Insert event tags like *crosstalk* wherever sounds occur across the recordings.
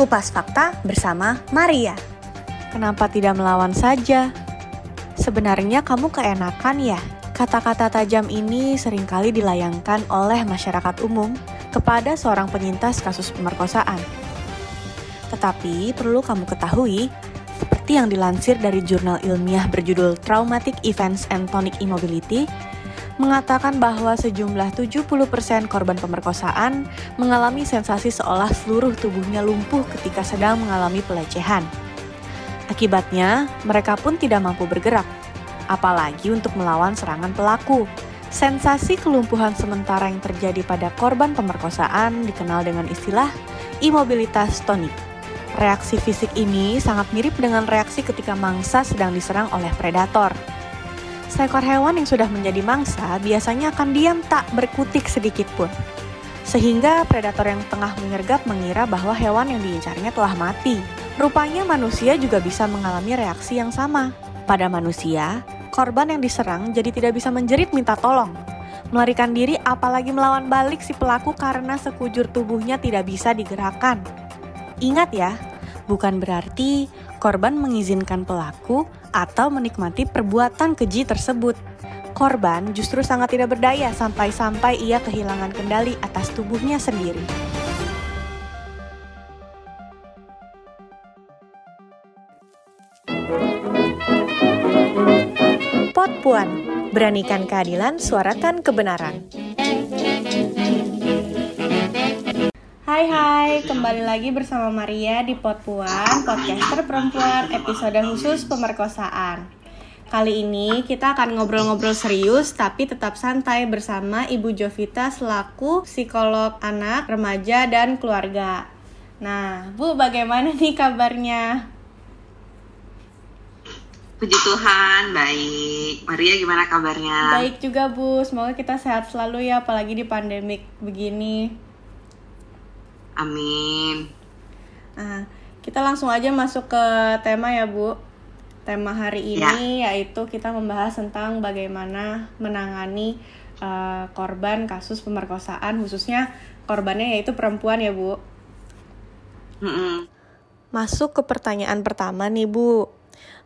Kupas Fakta bersama Maria. Kenapa tidak melawan saja? Sebenarnya kamu keenakan ya? Kata-kata tajam ini sering kali dilayangkan oleh masyarakat umum kepada seorang penyintas kasus pemerkosaan. Tetapi perlu kamu ketahui, seperti yang dilansir dari jurnal ilmiah berjudul Traumatic Events and Tonic Immobility, mengatakan bahwa sejumlah 70% korban pemerkosaan mengalami sensasi seolah seluruh tubuhnya lumpuh ketika sedang mengalami pelecehan. Akibatnya, mereka pun tidak mampu bergerak, apalagi untuk melawan serangan pelaku. Sensasi kelumpuhan sementara yang terjadi pada korban pemerkosaan dikenal dengan istilah imobilitas tonik. Reaksi fisik ini sangat mirip dengan reaksi ketika mangsa sedang diserang oleh predator. Seekor hewan yang sudah menjadi mangsa biasanya akan diam tak berkutik sedikit pun. Sehingga predator yang tengah menyergap mengira bahwa hewan yang diincarnya telah mati. Rupanya manusia juga bisa mengalami reaksi yang sama. Pada manusia, korban yang diserang jadi tidak bisa menjerit minta tolong. Melarikan diri apalagi melawan balik si pelaku karena sekujur tubuhnya tidak bisa digerakkan. Ingat ya, bukan berarti korban mengizinkan pelaku atau menikmati perbuatan keji tersebut. Korban justru sangat tidak berdaya sampai-sampai ia kehilangan kendali atas tubuhnya sendiri. Pot Puan, beranikan keadilan, suarakan kebenaran. Hai hai, kembali lagi bersama Maria di Pot Puan, podcaster perempuan, episode khusus pemerkosaan. Kali ini kita akan ngobrol-ngobrol serius tapi tetap santai bersama Ibu Jovita selaku psikolog anak, remaja, dan keluarga. Nah, Bu, bagaimana nih kabarnya? Puji Tuhan, baik. Maria gimana kabarnya? Baik juga, Bu. Semoga kita sehat selalu ya, apalagi di pandemik begini. Amin. Nah, kita langsung aja masuk ke tema ya, Bu. Tema hari ini ya. yaitu kita membahas tentang bagaimana menangani uh, korban kasus pemerkosaan, khususnya korbannya yaitu perempuan ya, Bu. Mm -mm. Masuk ke pertanyaan pertama nih, Bu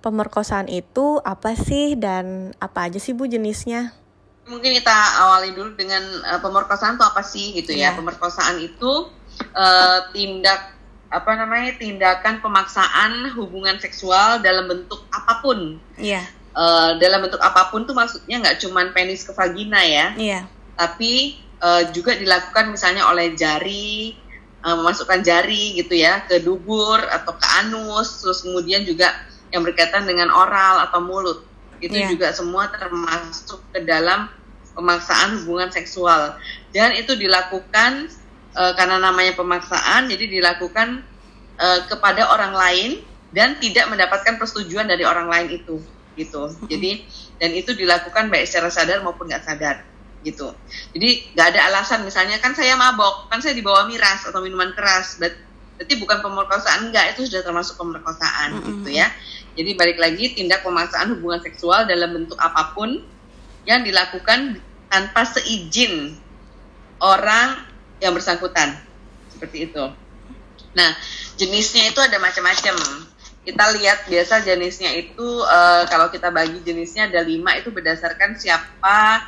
pemerkosaan itu apa sih dan apa aja sih Bu jenisnya? Mungkin kita awali dulu dengan uh, pemerkosaan itu apa sih gitu ya. ya. Pemerkosaan itu uh, tindak apa namanya tindakan pemaksaan hubungan seksual dalam bentuk apa pun. Iya. Uh, dalam bentuk apa pun tuh maksudnya nggak cuma penis ke vagina ya. Iya. Tapi uh, juga dilakukan misalnya oleh jari, uh, memasukkan jari gitu ya ke dubur atau ke anus, terus kemudian juga yang berkaitan dengan oral atau mulut itu yeah. juga semua termasuk ke dalam pemaksaan hubungan seksual dan itu dilakukan uh, karena namanya pemaksaan jadi dilakukan uh, kepada orang lain dan tidak mendapatkan persetujuan dari orang lain itu gitu. Jadi dan itu dilakukan baik secara sadar maupun nggak sadar gitu. Jadi nggak ada alasan misalnya kan saya mabok kan saya dibawa miras atau minuman keras berarti bukan pemerkosaan enggak itu sudah termasuk pemerkosaan mm -hmm. gitu ya. Jadi balik lagi tindak pemaksaan hubungan seksual dalam bentuk apa pun yang dilakukan tanpa seizin orang yang bersangkutan. Seperti itu. Nah, jenisnya itu ada macam-macam. Kita lihat biasa jenisnya itu uh, kalau kita bagi jenisnya ada lima itu berdasarkan siapa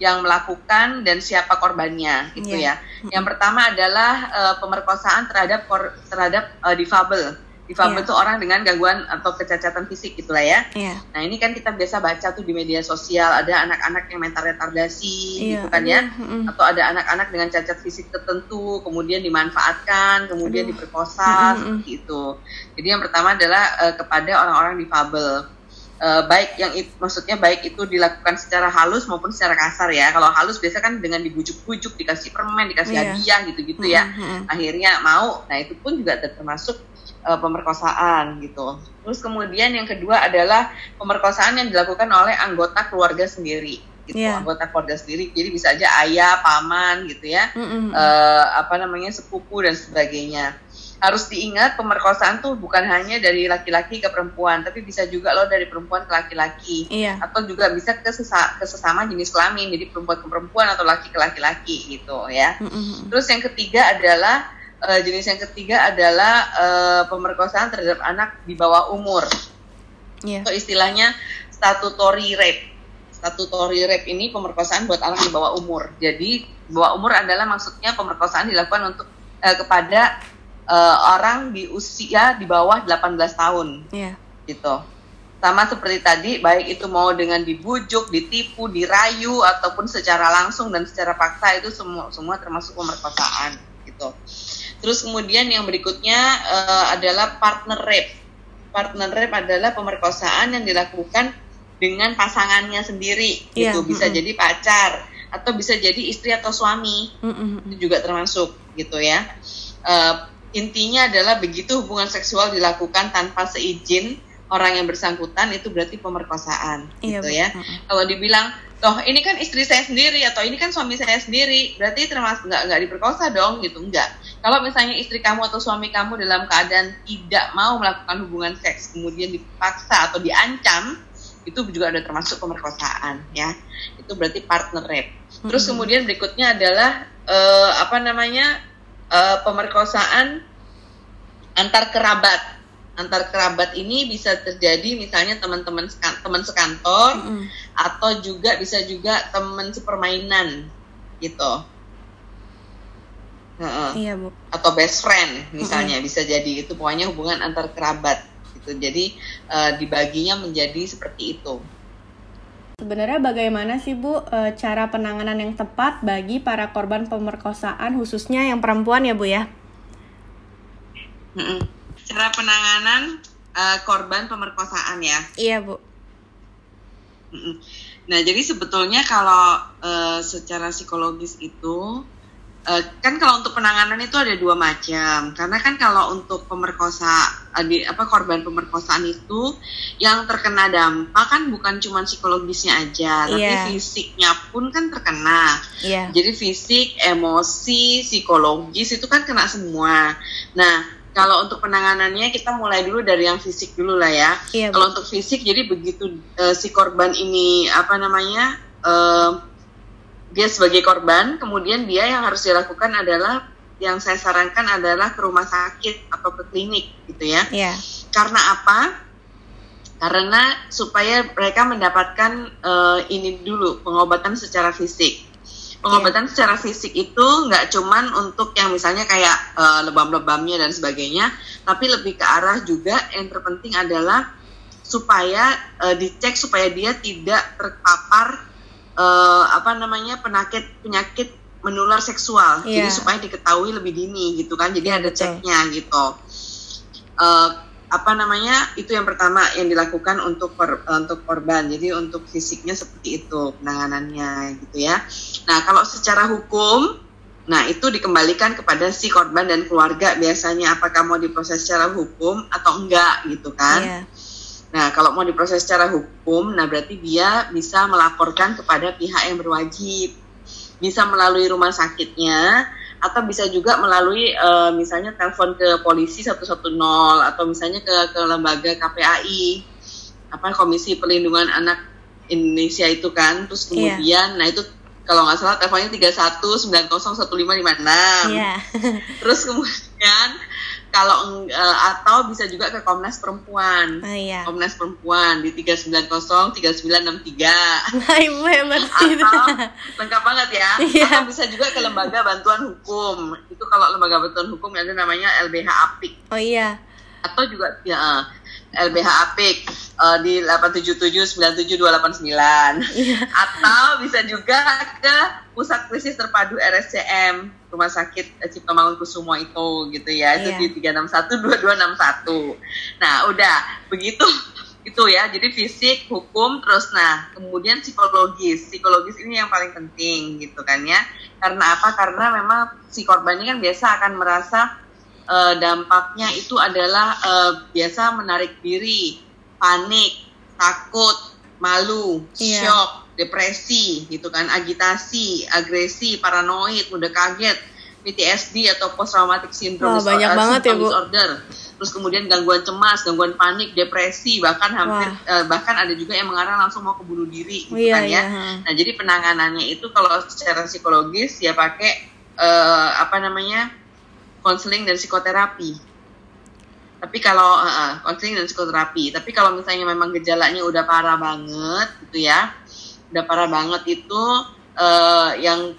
yang melakukan dan siapa korbannya gitu yeah. ya. Yang pertama adalah uh, pemerkosaan terhadap terhadap uh, difabel Difabel yeah. orang dengan gangguan atau kecacatan fisik gitulah ya. Yeah. Nah ini kan kita biasa baca tuh di media sosial ada anak-anak yang mental retardasi yeah. gitu kan ya, mm. atau ada anak-anak dengan cacat fisik tertentu kemudian dimanfaatkan, kemudian Aduh. diperkosa mm. seperti itu. Jadi yang pertama adalah uh, kepada orang-orang difabel. Uh, baik yang it, maksudnya baik itu dilakukan secara halus maupun secara kasar ya. Kalau halus biasa kan dengan dibujuk-bujuk, dikasih permen, dikasih yeah. hadiah gitu-gitu ya. Mm-hmm. Akhirnya mau. Nah, itu pun juga termasuk uh, pemerkosaan gitu. Terus kemudian yang kedua adalah pemerkosaan yang dilakukan oleh anggota keluarga sendiri gitu, yeah. anggota keluarga sendiri. Jadi bisa aja ayah, paman gitu ya, mm -hmm. uh, apa namanya sepupu dan sebagainya. Harus diingat pemerkosaan tuh bukan hanya dari laki-laki ke perempuan, tapi bisa juga loh dari perempuan ke laki-laki, yeah. atau juga bisa ke, sesa ke sesama jenis kelamin, jadi perempuan ke perempuan atau laki ke laki-laki gitu ya. Mm -hmm. Terus yang ketiga adalah uh, jenis yang ketiga adalah uh, pemerkosaan terhadap anak di bawah umur. Yeah. Atau istilahnya statutory rape. Statutory rape ini pemerkosaan buat anak di bawah umur. Jadi bawah umur adalah maksudnya pemerkosaan dilakukan untuk uh, kepada uh, orang di usia di bawah 18 tahun. Yeah. Gitu. Sama seperti tadi, baik itu mau dengan dibujuk, ditipu, dirayu ataupun secara langsung dan secara paksa itu semua semua termasuk pemerkosaan gitu. Terus kemudian yang berikutnya uh, adalah partner rape. Partner rape adalah pemerkosaan yang dilakukan dengan pasangannya sendiri yeah. gitu. Bisa mm -hmm. jadi pacar atau bisa jadi istri atau suami. Mm -hmm. Itu juga termasuk gitu ya. Uh, intinya adalah begitu hubungan seksual dilakukan tanpa seizin orang yang bersangkutan itu berarti pemerkosaan iya, gitu ya. -uh. Kalau dibilang, toh ini kan istri saya sendiri atau ini kan suami saya sendiri, berarti termasuk nggak nggak diperkosa dong gitu enggak. Kalau misalnya istri kamu atau suami kamu dalam keadaan tidak mau melakukan hubungan seks kemudian dipaksa atau diancam itu juga ada termasuk pemerkosaan ya. Itu berarti partner rape. Terus kemudian berikutnya adalah uh, apa namanya uh, pemerkosaan antar kerabat antar kerabat ini bisa terjadi misalnya teman-teman teman sekantor mm atau juga bisa juga teman sepermainan gitu. Uh, iya bu. Atau best friend misalnya mm -hmm. bisa jadi itu pokoknya hubungan antar kerabat gitu. Jadi uh, dibaginya menjadi seperti itu. Sebenarnya bagaimana sih Bu e, cara penanganan yang tepat bagi para korban pemerkosaan khususnya yang perempuan ya Bu ya? Mm -mm cara penanganan uh, korban pemerkosaan ya. Iya bu. Nah jadi sebetulnya kalau uh, secara psikologis itu uh, kan kalau untuk penanganan itu ada dua macam karena kan kalau untuk pemerkosa di apa korban pemerkosaan itu yang terkena dampak kan bukan cuma psikologisnya aja yeah. tapi iya. fisiknya pun kan terkena yeah. jadi fisik emosi psikologis itu kan kena semua nah kalau untuk penanganannya kita mulai dulu dari yang fisik dulu lah ya. Iya, kalau untuk fisik jadi begitu uh, si korban ini apa namanya uh, dia sebagai korban, kemudian dia yang harus dilakukan adalah yang saya sarankan adalah ke rumah sakit atau ke klinik gitu ya. Iya. Karena apa? Karena supaya mereka mendapatkan uh, ini dulu pengobatan secara fisik pengobatan yeah. secara fisik itu nggak cuman untuk yang misalnya kayak uh, lebam-lebamnya dan sebagainya, tapi lebih ke arah juga yang terpenting adalah supaya uh, dicek supaya dia tidak terpapar uh, apa namanya penyakit penyakit menular seksual, yeah. jadi supaya diketahui lebih dini gitu kan, jadi yeah, ada ceknya gitu. Uh, apa namanya itu yang pertama yang dilakukan untuk kor, untuk korban. Jadi untuk fisiknya seperti itu penanganannya gitu ya. Nah kalau secara hukum nah itu dikembalikan kepada si korban dan keluarga biasanya. Apakah mau diproses secara hukum atau enggak gitu kan? Yeah. nah kalau mau diproses secara hukum nah berarti dia bisa melaporkan kepada pihak yang berwajib. Bisa melalui rumah sakitnya atau bisa juga melalui uh, misalnya telepon ke polisi 110 atau misalnya ke ke lembaga KPAI apa Komisi Perlindungan Anak Indonesia itu kan terus iya. kemudian yeah. nah itu kalau nggak salah teleponnya 31901556 yeah. terus kemudian kalau uh, atau bisa juga ke Komnas Perempuan. Oh, iya. Komnas Perempuan di 390 3963. Nah, Ibu hebat Atau lengkap banget ya. Iya. Atau bisa juga ke Lembaga Bantuan Hukum. Itu kalau Lembaga Bantuan Hukum itu namanya LBH APIK. Oh iya. Atau juga ya LBH APIK uh, di 877972889. Iya. Atau bisa juga ke Pusat Krisis Terpadu RSCM Rumah Sakit Cipto Mangunkusumo itu gitu ya. Itu yeah. di 361 Nah, udah begitu *laughs* itu ya. Jadi fisik, hukum, terus nah, kemudian psikologis. Psikologis ini yang paling penting gitu kan ya. Karena apa? Karena memang si korban ini kan biasa akan merasa uh, dampaknya itu adalah uh, biasa menarik diri, panik, takut, malu, yeah. shock, depresi gitu kan, agitasi, agresi, paranoid, mudah kaget, PTSD atau post traumatic syndrome Wah, banyak banget ya, Bu. disorder. Terus kemudian gangguan cemas, gangguan panik, depresi, bahkan hampir uh, bahkan ada juga yang mengarah langsung mau ke bunuh diri gitu iya, kan ya. Iya. Nah, jadi penanganannya itu kalau secara psikologis ya pakai uh, apa namanya? konseling dan psikoterapi. Tapi kalau konseling uh, dan psikoterapi, tapi kalau misalnya memang gejalanya udah parah banget gitu ya, udah parah banget itu uh, yang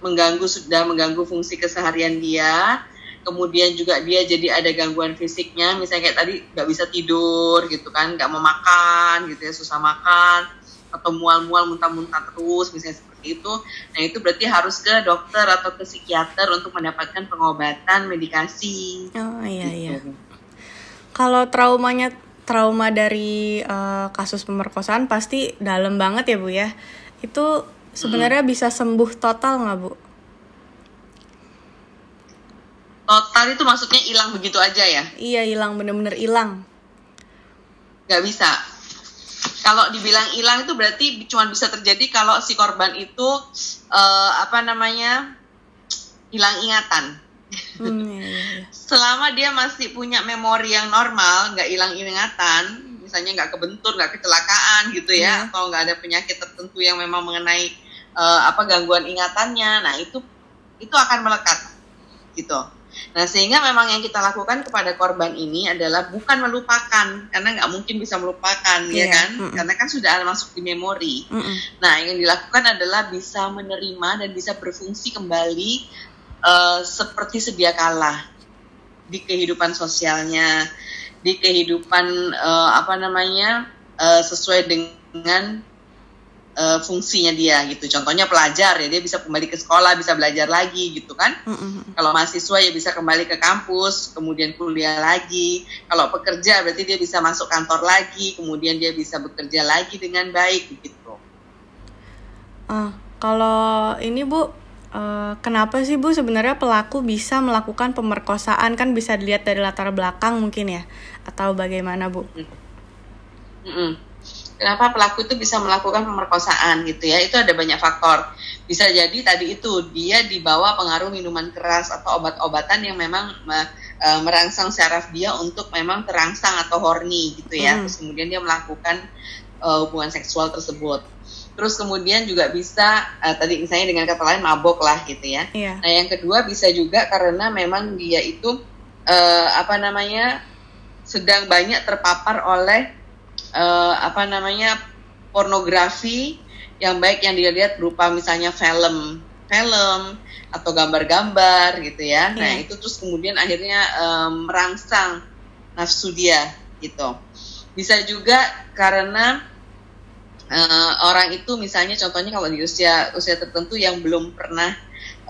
mengganggu sudah mengganggu fungsi keseharian dia, kemudian juga dia jadi ada gangguan fisiknya, misalnya kayak tadi nggak bisa tidur gitu kan, nggak mau makan gitu ya, susah makan atau mual-mual muntah-muntah terus misalnya seperti itu. Nah itu berarti harus ke dokter atau ke psikiater untuk mendapatkan pengobatan medikasi. Oh iya gitu. iya kalau traumanya trauma dari uh, kasus pemerkosaan pasti dalam banget ya bu ya itu sebenarnya hmm. bisa sembuh total nggak bu total itu maksudnya hilang begitu aja ya iya hilang bener-bener hilang nggak bisa kalau dibilang hilang itu berarti cuma bisa terjadi kalau si korban itu uh, apa namanya hilang ingatan. Hmm, iya, iya. Selama dia masih punya memori yang normal, nggak hilang ingatan, misalnya nggak kebentur, nggak kecelakaan gitu ya, yeah. atau nggak ada penyakit tertentu yang memang mengenai uh, apa gangguan ingatannya, nah itu itu akan melekat gitu. Nah, sehingga memang yang kita lakukan kepada korban ini adalah bukan melupakan, karena nggak mungkin bisa melupakan, yeah. ya iya, kan? Mm -mm. Karena kan sudah masuk di memori. Mm -mm. Nah, yang dilakukan adalah bisa menerima dan bisa berfungsi kembali uh, seperti sedia kala di kehidupan sosialnya, di kehidupan uh, apa namanya uh, sesuai dengan uh, fungsinya dia gitu. Contohnya pelajar ya dia bisa kembali ke sekolah, bisa belajar lagi gitu kan. Mm-hmm. Kalau mahasiswa ya bisa kembali ke kampus, kemudian kuliah lagi. Kalau pekerja berarti dia bisa masuk kantor lagi, kemudian dia bisa bekerja lagi dengan baik gitu. Uh, kalau ini Bu Uh, kenapa sih Bu sebenarnya pelaku bisa melakukan pemerkosaan? Kan bisa dilihat dari latar belakang mungkin ya? Atau bagaimana Bu? Mm -hmm. Kenapa pelaku itu bisa melakukan pemerkosaan gitu ya? Itu ada banyak faktor. Bisa jadi tadi itu dia dibawa pengaruh minuman keras atau obat-obatan yang memang e, merangsang syaraf dia untuk memang terangsang atau horny gitu ya. Hmm. terus kemudian dia melakukan uh, hubungan seksual tersebut terus kemudian juga bisa uh, tadi misalnya dengan kata lain mabok lah gitu ya yeah. nah yang kedua bisa juga karena memang dia itu uh, apa namanya sedang banyak terpapar oleh uh, apa namanya pornografi yang baik yang dilihat berupa misalnya film film atau gambar-gambar gitu ya. Yeah. Nah itu terus kemudian akhirnya um, merangsang nafsu dia gitu. Bisa juga karena uh, orang itu misalnya contohnya kalau di usia usia tertentu yang belum pernah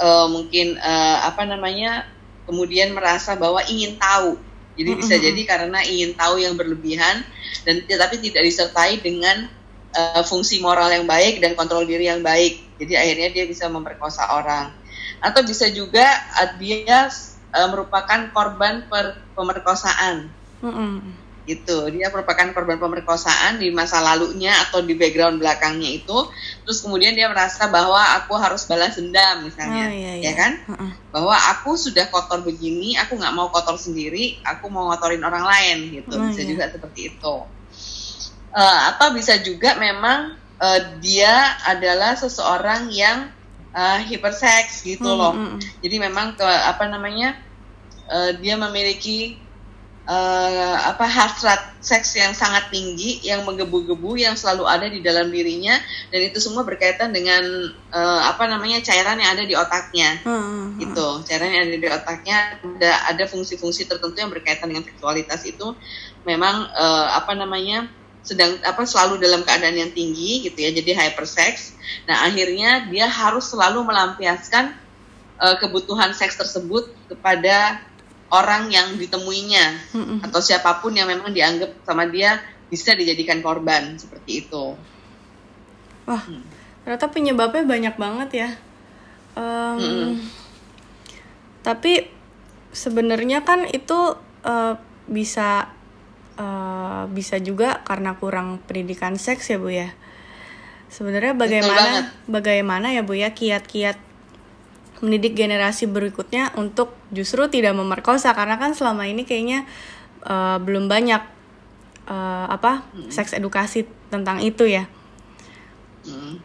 uh, mungkin uh, apa namanya kemudian merasa bahwa ingin tahu jadi bisa jadi karena ingin tahu yang berlebihan dan tetapi tidak disertai dengan uh, fungsi moral yang baik dan kontrol diri yang baik. Jadi akhirnya dia bisa memperkosa orang. Atau bisa juga uh, dia uh, merupakan korban per pemerkosaan. Mm -hmm gitu dia merupakan korban pemerkosaan di masa lalunya atau di background belakangnya itu terus kemudian dia merasa bahwa aku harus balas dendam misalnya oh, iya, iya. ya kan uh -uh. bahwa aku sudah kotor begini aku nggak mau kotor sendiri aku mau ngotorin orang lain gitu oh, bisa iya. juga seperti itu uh, apa bisa juga memang uh, dia adalah seseorang yang uh, hiperseks gitu hmm, loh hmm. jadi memang ke apa namanya uh, dia memiliki uh, apa hasrat seks yang sangat tinggi yang menggebu-gebu yang selalu ada di dalam dirinya dan itu semua berkaitan dengan uh, apa namanya cairan yang ada di otaknya. Hmm, gitu cairan yang ada di otaknya ada ada fungsi-fungsi tertentu yang berkaitan dengan seksualitas itu memang uh, apa namanya sedang apa selalu dalam keadaan yang tinggi gitu ya jadi hypersex nah akhirnya dia harus selalu melampiaskan uh, kebutuhan seks tersebut kepada orang yang ditemuinya mm-hmm. atau siapa pun yang memang dianggap sama dia bisa dijadikan korban seperti itu. Wah, hmm. ternyata penyebabnya banyak banget ya. Um, mm-hmm. Tapi sebenarnya kan itu uh, bisa uh, bisa juga karena kurang pendidikan seks ya bu ya. Sebenarnya bagaimana bagaimana ya bu ya kiat-kiat mendidik generasi berikutnya untuk justru tidak memerkosa karena kan selama ini kayaknya uh, belum banyak uh, apa hmm. seks edukasi tentang itu ya. Hmm.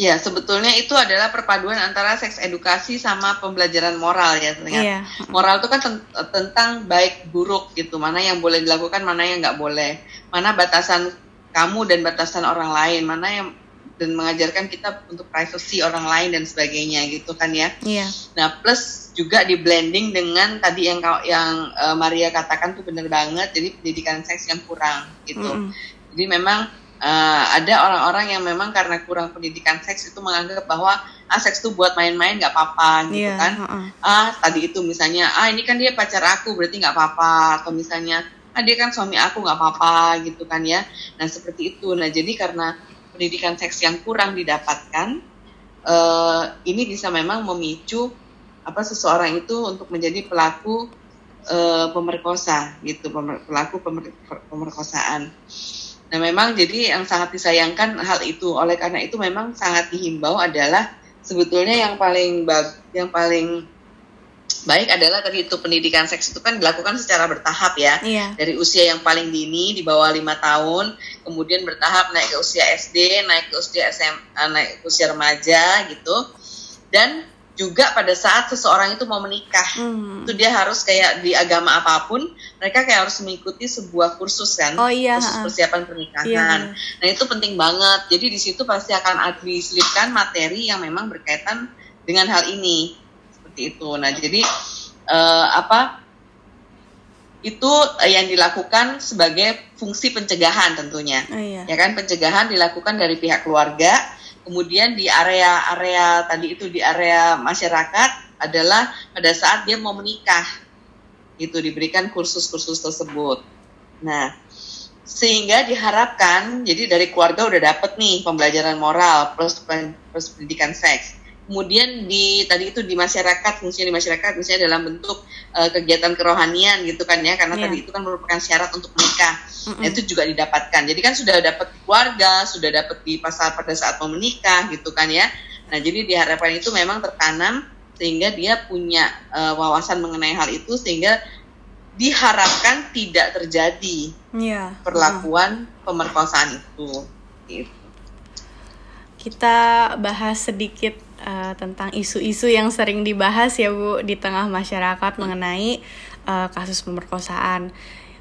Ya, sebetulnya itu adalah perpaduan antara seks edukasi sama pembelajaran moral ya. Ternyata. Iya. Moral itu kan ten- tentang baik buruk gitu, mana yang boleh dilakukan, mana yang nggak boleh, mana batasan kamu dan batasan orang lain, mana yang dan mengajarkan kita untuk privacy orang lain dan sebagainya gitu kan ya. Iya. Nah, plus juga di blending dengan tadi yang kau- yang eh, Maria katakan tuh bener banget, jadi pendidikan seks yang kurang gitu. Mm-mm. Jadi memang eh, ada orang-orang yang memang karena kurang pendidikan seks itu menganggap bahwa ah seks itu buat main-main nggak apa-apa gitu Iya. kan. heeh. Ah tadi itu misalnya ah ini kan dia pacar aku berarti nggak apa-apa atau misalnya ah dia kan suami aku nggak apa-apa gitu kan ya. Nah seperti itu. Nah jadi karena pendidikan seks yang kurang didapatkan eh, ini bisa memang memicu apa seseorang itu untuk menjadi pelaku eh, pemerkosa gitu pemer- pelaku pemer- pemerkosaan. Nah memang jadi yang sangat disayangkan hal itu oleh karena itu memang sangat dihimbau adalah sebetulnya yang paling bag, yang paling baik adalah tadi itu pendidikan seks itu kan dilakukan secara bertahap ya Iya. dari usia yang paling dini di bawah lima tahun, kemudian bertahap naik ke usia SD, naik ke usia SMA, naik ke usia remaja gitu, dan juga pada saat seseorang itu mau menikah, Hmm. itu dia harus kayak di agama apa pun, mereka kayak harus mengikuti sebuah kursus kan, Oh iya, kursus persiapan pernikahan. Iya. Nah itu penting banget. Jadi di situ pasti akan diselipkan materi yang memang berkaitan dengan hal ini seperti itu. Nah jadi eh, apa itu eh, yang dilakukan sebagai fungsi pencegahan tentunya. Oh iya. Ya kan pencegahan dilakukan dari pihak keluarga, kemudian di area-area tadi itu di area masyarakat adalah pada saat dia mau menikah. Itu diberikan kursus-kursus tersebut. Nah, sehingga diharapkan jadi dari keluarga udah dapet nih pembelajaran moral plus plus pendidikan seks. Kemudian di tadi itu di masyarakat fungsinya di masyarakat misalnya dalam bentuk eh, kegiatan kerohanian gitu kan ya karena Iya. tadi itu kan merupakan syarat untuk menikah. Mm-mm. Nah, itu juga didapatkan. Jadi kan sudah dapat keluarga, sudah dapat di pasal pada saat mau menikah gitu kan ya. Nah, jadi diharapkan itu memang tertanam sehingga dia punya eh, wawasan mengenai hal itu sehingga diharapkan tidak terjadi Iya. perlakuan pemerkosaan itu. Gitu. Kita bahas sedikit eh, tentang isu-isu yang sering dibahas ya Bu di tengah masyarakat mengenai eh, kasus pemerkosaan.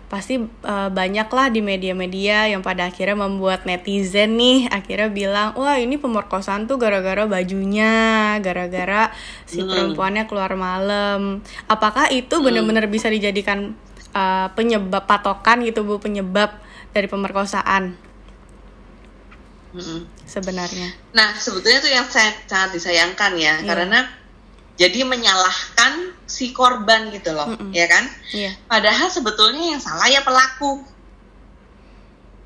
Pasti eh, banyaklah di media-media yang pada akhirnya membuat netizen nih akhirnya bilang, "Wah, ini pemerkosaan tuh gara-gara bajunya, gara-gara si Hmm. perempuannya keluar malam." Apakah itu benar-benar bisa dijadikan eh, penyebab patokan gitu Bu, penyebab dari pemerkosaan Mm-mm. sebenarnya? Nah, sebetulnya itu yang saya sangat disayangkan ya, Iya. karena jadi menyalahkan si korban gitu loh, Mm-mm. ya kan? Iya. Padahal sebetulnya yang salah ya pelaku.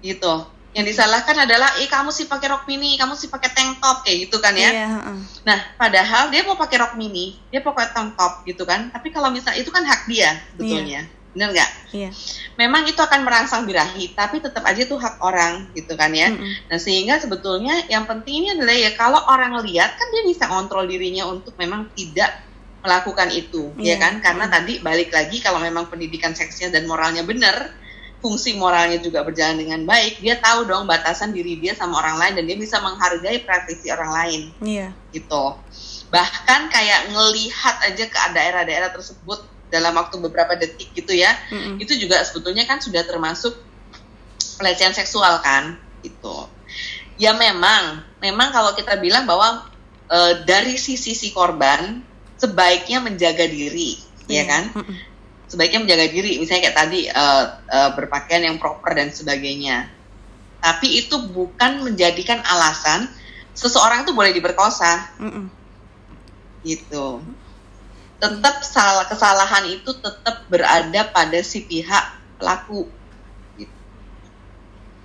Gitu. Yang disalahkan adalah, "Eh, kamu sih pakai rok mini, kamu sih pakai tank top." kayak gitu kan ya. Iya, heeh. Nah, padahal dia mau pakai rok mini, dia pakai tank top gitu kan. Tapi kalau misalnya itu kan hak dia sebetulnya. Bener nggak? Iya. Memang itu akan merangsang birahi, tapi tetap aja itu hak orang gitu kan ya. Mm-mm. Nah, sehingga sebetulnya yang penting ini adalah ya kalau orang lihat kan dia bisa kontrol dirinya untuk memang tidak melakukan itu, Iya. ya kan? Karena tadi balik lagi kalau memang pendidikan seksnya dan moralnya benar, fungsi moralnya juga berjalan dengan baik, dia tahu dong batasan diri dia sama orang lain dan dia bisa menghargai privasi orang lain Iya. gitu. Bahkan kayak ngelihat aja ke daerah-daerah tersebut dalam waktu beberapa detik gitu ya, Mm-mm. itu juga sebetulnya kan sudah termasuk pelecehan seksual kan gitu ya memang memang kalau kita bilang bahwa e, dari sisi si korban sebaiknya menjaga diri Iya. ya kan Mm-mm. sebaiknya menjaga diri misalnya kayak tadi e, e, berpakaian yang proper dan sebagainya tapi itu bukan menjadikan alasan seseorang itu boleh diperkosa Mm-mm. gitu tetap salah kesalahan itu tetap berada pada si pihak pelaku gitu.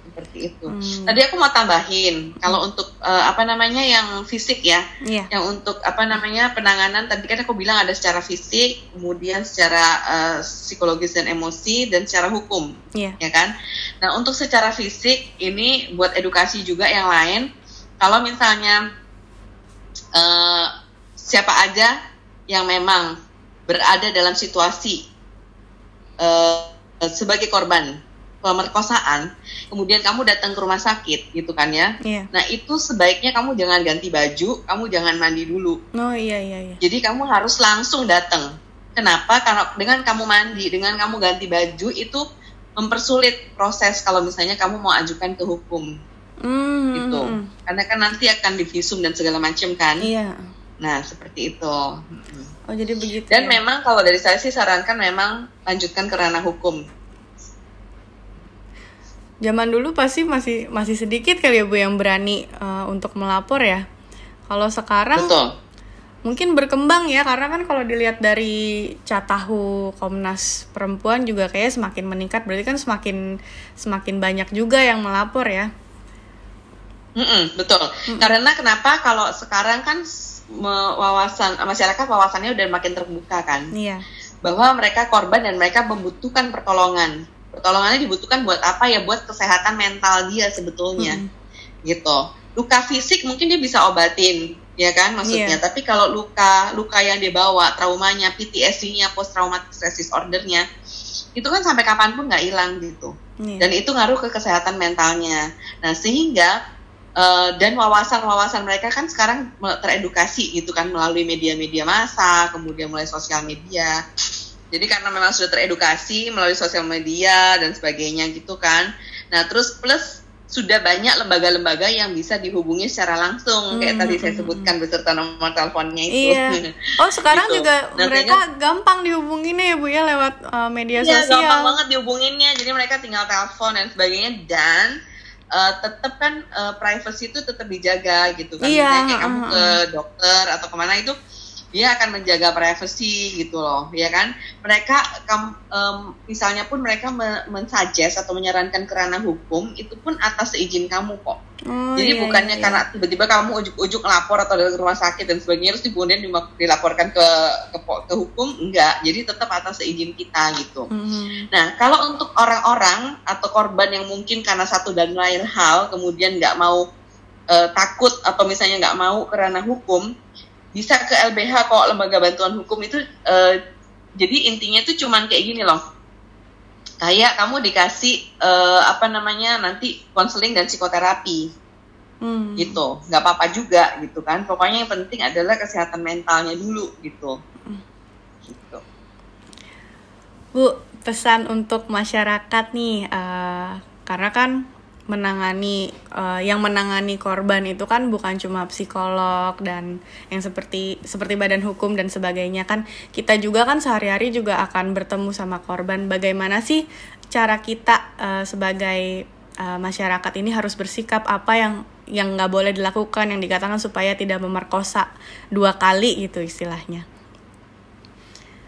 seperti itu Hmm. tadi aku mau tambahin kalau untuk eh, apa namanya yang fisik ya Iya. yang untuk apa namanya penanganan tadi kan aku bilang ada secara fisik kemudian secara eh, psikologis dan emosi dan secara hukum Iya. ya kan nah untuk secara fisik ini buat edukasi juga yang lain kalau misalnya eh, siapa aja yang memang berada dalam situasi eh, sebagai korban pemerkosaan, kemudian kamu datang ke rumah sakit gitu kan ya. Iya. Nah itu sebaiknya kamu jangan ganti baju, kamu jangan mandi dulu. Oh iya iya iya. Jadi kamu harus langsung datang. Kenapa? Karena dengan kamu mandi, dengan kamu ganti baju itu mempersulit proses kalau misalnya kamu mau ajukan ke hukum Hmm, gitu. hmm, hmm. Karena kan nanti akan divisum dan segala macam kan. Iya. Nah seperti itu. Oh jadi begitu. Dan ya? memang kalau dari saya sih sarankan memang lanjutkan ke ranah hukum. zaman dulu pasti masih masih sedikit kali ya Bu yang berani eh, untuk melapor ya. Kalau sekarang Betul. mungkin berkembang ya karena kan kalau dilihat dari catahu Komnas Perempuan juga kayak semakin meningkat berarti kan semakin semakin banyak juga yang melapor ya. Mm-mm, betul. Karena kenapa kalau sekarang kan wawasan masyarakat wawasannya udah makin terbuka kan, Iya. bahwa mereka korban dan mereka membutuhkan pertolongan. Pertolongannya dibutuhkan buat apa ya? Buat kesehatan mental dia sebetulnya, gitu. Luka fisik mungkin dia bisa obatin, ya kan maksudnya. Iya. Tapi kalau luka luka yang dia bawa, traumanya, PTSD-nya, post traumatic stress disorder-nya, itu kan sampai kapan pun nggak hilang gitu Iya. dan itu ngaruh ke kesehatan mentalnya. Nah sehingga eh, dan wawasan-wawasan mereka kan sekarang teredukasi gitu kan melalui media-media massa, kemudian mulai sosial media. Jadi karena memang sudah teredukasi melalui sosial media dan sebagainya gitu kan. Nah terus plus sudah banyak lembaga-lembaga yang bisa dihubungi secara langsung kayak Hmm, tadi saya hmm, sebutkan beserta nomor teleponnya itu. Iya. *laughs* Oh sekarang Gitu. juga Nah, mereka gampang dihubunginnya ya Bu ya lewat eh, media Iya, sosial. gampang banget dihubunginnya. Jadi mereka tinggal telepon dan sebagainya dan eh, tetap kan eh, privacy itu tetap dijaga gitu kan. Iya, Misalnya kayak kamu uh, ke dokter atau ke mana itu dia akan menjaga privacy gitu loh, ya kan? Mereka em, misalnya pun mereka me- mensuggest atau menyarankan ke ranah hukum itu pun atas seizin kamu kok. Oh, Jadi iya, bukannya iya, karena tiba-tiba kamu ujuk-ujuk lapor atau dari rumah sakit dan sebagainya terus kemudian dilaporkan ke, ke ke hukum enggak. Jadi tetap atas seizin kita gitu. Mhm. Nah, kalau untuk orang-orang atau korban yang mungkin karena satu dan lain hal kemudian nggak mau eh, takut atau misalnya nggak mau ke ranah hukum, bisa ke LBH kok lembaga bantuan hukum itu. eh, jadi intinya itu cuman kayak gini loh. Kayak kamu dikasih eh, apa namanya nanti konseling dan psikoterapi Hmm. gitu, nggak apa-apa juga gitu kan. Pokoknya yang penting adalah kesehatan mentalnya dulu gitu. Gitu. Bu, pesan untuk masyarakat nih, eh, karena kan menangani eh, yang menangani korban itu kan bukan cuma psikolog dan yang seperti seperti badan hukum dan sebagainya kan kita juga kan sehari-hari juga akan bertemu sama korban. Bagaimana sih cara kita eh, sebagai eh, masyarakat ini harus bersikap apa yang yang nggak boleh dilakukan yang dikatakan supaya tidak memerkosa dua kali gitu istilahnya.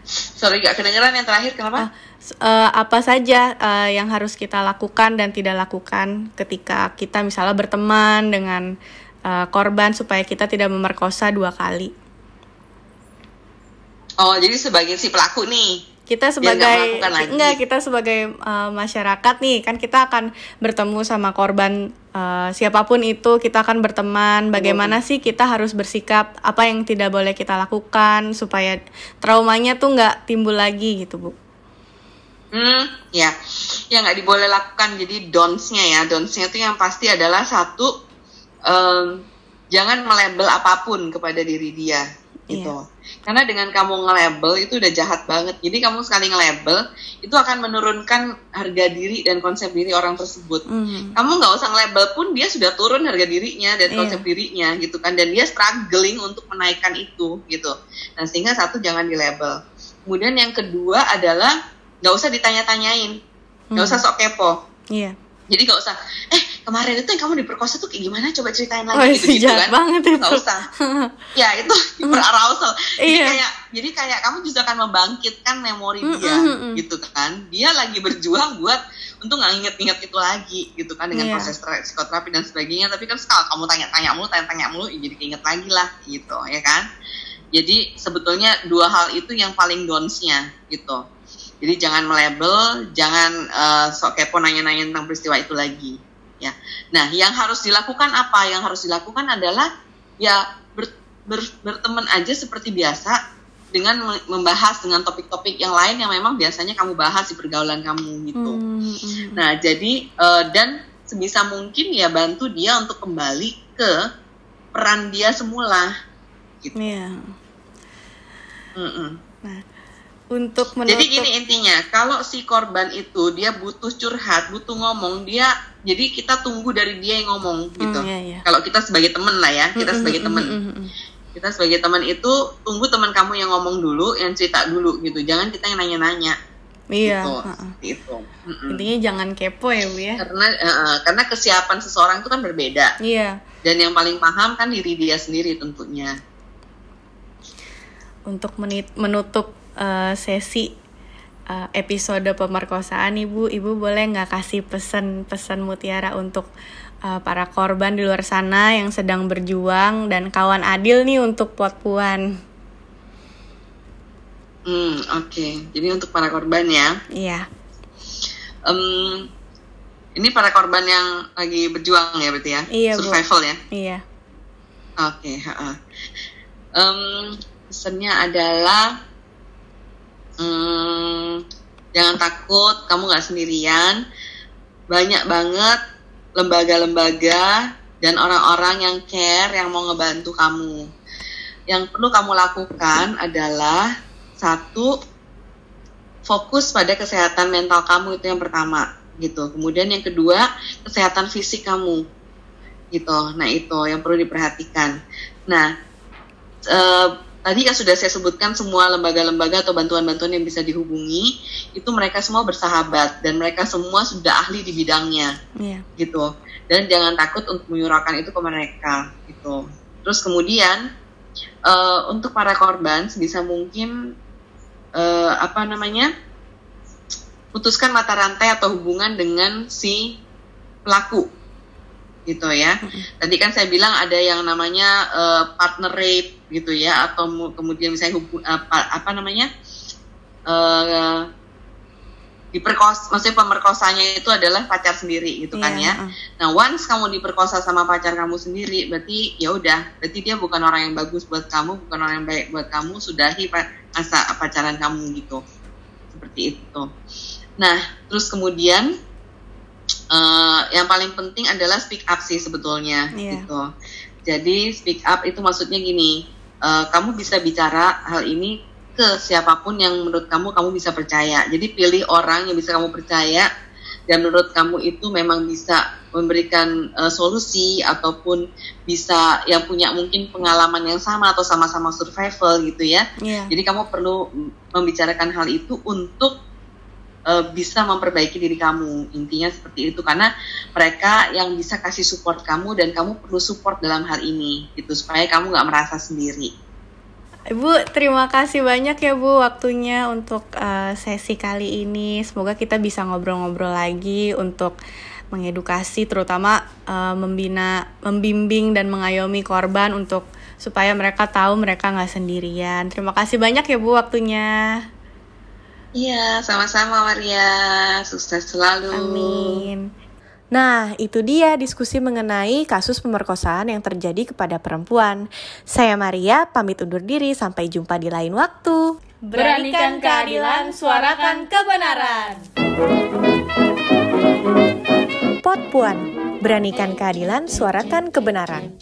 Sorry gak kedengeran yang terakhir kenapa? Ah, eh, apa saja eh, yang harus kita lakukan dan tidak lakukan ketika kita misalnya berteman dengan eh, korban supaya kita tidak memerkosa dua kali. Oh, jadi sebagai si pelaku nih. Kita sebagai enggak kita sebagai eh, masyarakat nih kan kita akan bertemu sama korban eh, siapa pun itu kita akan berteman. Bagaimana sih kita harus bersikap apa yang tidak boleh kita lakukan supaya traumanya tuh nggak timbul lagi gitu bu. Hmm, ya. Yang nggak diboleh lakukan jadi don'ts-nya ya. Don'ts-nya itu yang pasti adalah satu em, jangan melabel apa pun kepada diri dia gitu. Karena dengan kamu nge-label itu udah jahat banget. Jadi kamu sekali nge-label itu akan menurunkan harga diri dan konsep diri orang tersebut. Mhm. Kamu nggak usah nge-label pun dia sudah turun harga dirinya dan Iya. konsep dirinya gitu kan dan dia struggling untuk menaikkan itu gitu. Nah sehingga satu jangan di-label. Kemudian yang kedua adalah nggak usah ditanya-tanyain, nggak usah sok kepo. Iya. Jadi nggak usah, eh kemarin itu yang kamu diperkosa tuh kayak gimana? Coba ceritain lagi Oh, gitu, itu jahat kan? banget itu. Nggak usah. *laughs* ya itu *laughs* hyperarousal. Jadi Iya. kayak jadi kayak kamu justru akan membangkitkan memori Mm, dia mm, mm. gitu kan. Dia lagi berjuang buat untuk nggak inget-inget itu lagi gitu kan dengan Iya. proses psikoterapi dan sebagainya. Tapi kan sekali kamu tanya-tanya mulu, tanya-tanya mulu, ya jadi keinget lagi lah gitu ya kan. Jadi sebetulnya dua hal itu yang paling downs-nya gitu. Jadi jangan melabel, jangan eh, sok kepo nanya-nanya tentang peristiwa itu lagi. Ya. Nah, yang harus dilakukan apa? Yang harus dilakukan adalah ya ber- ber- berteman aja seperti biasa, dengan membahas dengan topik-topik yang lain yang memang biasanya kamu bahas di pergaulan kamu gitu. Hmm, hmm. Nah, jadi uh, dan sebisa mungkin ya bantu dia untuk kembali ke peran dia semula gitu. Iya. Mm -mm. Nah, untuk menutup... Jadi gini intinya, kalau si korban itu dia butuh curhat, butuh ngomong, dia jadi kita tunggu dari dia yang ngomong gitu. Mm, iya, iya. Kalau kita sebagai teman lah ya, kita mm, sebagai mm, teman. Mm, mm, kita sebagai teman itu tunggu teman kamu yang ngomong dulu, yang cerita dulu gitu. Jangan kita yang nanya-nanya. Iya. Gitu. Uh -uh. itu. Intinya jangan kepo ya bu ya. Karena uh, karena kesiapan seseorang itu kan berbeda. Iya. Dan yang paling paham kan diri dia sendiri tentunya. Untuk menutup uh, sesi uh, episode pemerkosaan ibu, ibu boleh nggak kasih pesan-pesan mutiara untuk uh, para korban di luar sana yang sedang berjuang dan kawan adil nih untuk pot puan. Hmm, oke. Okay. Jadi untuk para korban ya. Iya. Um, ini para korban yang lagi berjuang ya berarti ya? Iya, Survival Bu. ya? Iya. Oke, okay, um, pesannya adalah jangan takut, kamu nggak sendirian. Banyak banget lembaga-lembaga dan orang-orang yang care yang mau ngebantu kamu. Yang perlu kamu lakukan adalah satu fokus pada kesehatan mental kamu itu yang pertama gitu. Kemudian yang kedua kesehatan fisik kamu gitu. Nah itu yang perlu diperhatikan. Nah eh, tadi kan sudah saya sebutkan semua lembaga-lembaga atau bantuan-bantuan yang bisa dihubungi itu mereka semua bersahabat dan mereka semua sudah ahli di bidangnya yeah. gitu. Dan jangan takut untuk menyurahkan itu ke mereka gitu. Terus kemudian uh, untuk para korban sebisa mungkin uh, apa namanya putuskan mata rantai atau hubungan dengan si pelaku gitu ya. Tadi kan saya bilang ada yang namanya uh, partner rape gitu ya atau kemudian misalnya hubung, apa, apa namanya uh, diperkos maksudnya pemerkosanya itu adalah pacar sendiri gitu yeah. kan ya. Nah, once kamu diperkosa sama pacar kamu sendiri berarti ya udah, berarti dia bukan orang yang bagus buat kamu, bukan orang yang baik buat kamu, sudahi masa pacaran kamu gitu. Seperti itu. Nah, terus kemudian uh, yang paling penting adalah speak up sih sebetulnya yeah. gitu. Jadi speak up itu maksudnya gini, uh, kamu bisa bicara hal ini ke siapa pun yang menurut kamu kamu bisa percaya. Jadi pilih orang yang bisa kamu percaya dan menurut kamu itu memang bisa memberikan uh, solusi ataupun bisa yang punya mungkin pengalaman yang sama atau sama-sama survival gitu ya. Yeah. Jadi kamu perlu membicarakan hal itu untuk uh, bisa memperbaiki diri kamu intinya seperti itu karena mereka yang bisa kasih support kamu dan kamu perlu support dalam hal ini gitu supaya kamu nggak merasa sendiri. Ibu, terima kasih banyak ya Bu waktunya untuk uh, sesi kali ini. Semoga kita bisa ngobrol-ngobrol lagi untuk mengedukasi, terutama uh, membina, membimbing dan mengayomi korban untuk supaya mereka tahu mereka nggak sendirian. Terima kasih banyak ya Bu waktunya. Iya, sama-sama Maria. Sukses selalu. Amin. Nah, itu dia diskusi mengenai kasus pemerkosaan yang terjadi kepada perempuan. Saya Maria, pamit undur diri. Sampai jumpa di lain waktu. Beranikan keadilan, suarakan kebenaran. Pot Puan, beranikan keadilan, suarakan kebenaran.